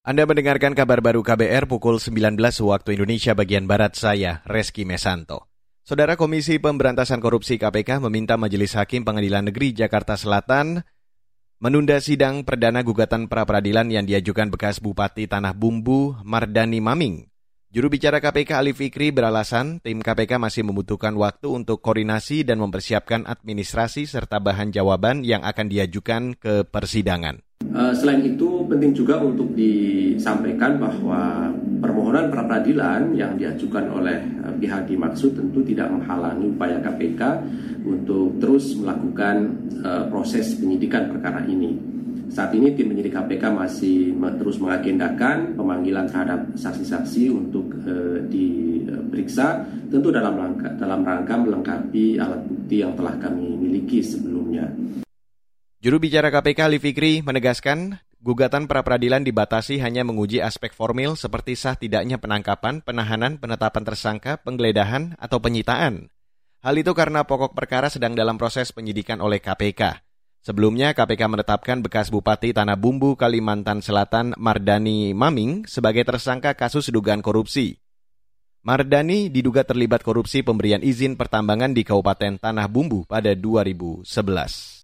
Anda mendengarkan kabar baru KBR pukul 19 waktu Indonesia bagian Barat saya, Reski Mesanto. Saudara Komisi Pemberantasan Korupsi KPK meminta Majelis Hakim Pengadilan Negeri Jakarta Selatan menunda sidang perdana gugatan pra-peradilan yang diajukan bekas Bupati Tanah Bumbu Mardani Maming. Juru bicara KPK Ali Fikri beralasan tim KPK masih membutuhkan waktu untuk koordinasi dan mempersiapkan administrasi serta bahan jawaban yang akan diajukan ke persidangan. Uh, selain itu penting juga untuk disampaikan bahwa permohonan peradilan yang diajukan oleh uh, pihak dimaksud tentu tidak menghalangi upaya KPK untuk terus melakukan uh, proses penyidikan perkara ini. Saat ini tim penyidik KPK masih terus mengagendakan pemanggilan terhadap saksi-saksi untuk uh, diperiksa, tentu dalam rangka, dalam rangka melengkapi alat bukti yang telah kami miliki sebelumnya. Juru bicara KPK Ali Fikri menegaskan gugatan pra-peradilan dibatasi hanya menguji aspek formil seperti sah tidaknya penangkapan, penahanan, penetapan tersangka, penggeledahan, atau penyitaan. Hal itu karena pokok perkara sedang dalam proses penyidikan oleh KPK. Sebelumnya KPK menetapkan bekas Bupati Tanah Bumbu Kalimantan Selatan Mardani Maming sebagai tersangka kasus dugaan korupsi. Mardani diduga terlibat korupsi pemberian izin pertambangan di Kabupaten Tanah Bumbu pada 2011.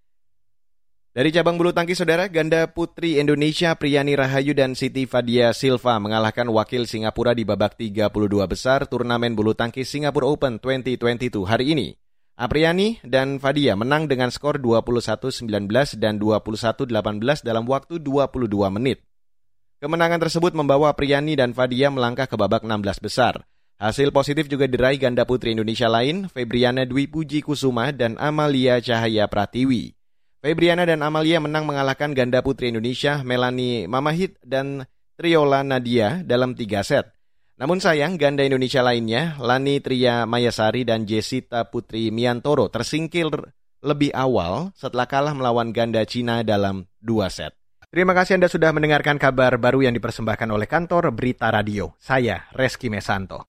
Dari cabang bulu tangkis saudara, ganda putri Indonesia Priyani Rahayu dan Siti Fadia Silva mengalahkan wakil Singapura di babak 32 besar turnamen bulu tangkis Singapura Open 2022 hari ini. Apriani dan Fadia menang dengan skor 21-19 dan 21-18 dalam waktu 22 menit. Kemenangan tersebut membawa Apriani dan Fadia melangkah ke babak 16 besar. Hasil positif juga diraih ganda putri Indonesia lain, Febriana Dwi Puji Kusuma dan Amalia Cahaya Pratiwi. Febriana dan Amalia menang mengalahkan ganda putri Indonesia Melanie Mamahit dan Triola Nadia dalam tiga set. Namun sayang, ganda Indonesia lainnya, Lani Tria Mayasari dan Jessita Putri Miantoro tersingkir lebih awal setelah kalah melawan ganda Cina dalam dua set. Terima kasih Anda sudah mendengarkan kabar baru yang dipersembahkan oleh kantor Berita Radio. Saya Reski Mesanto.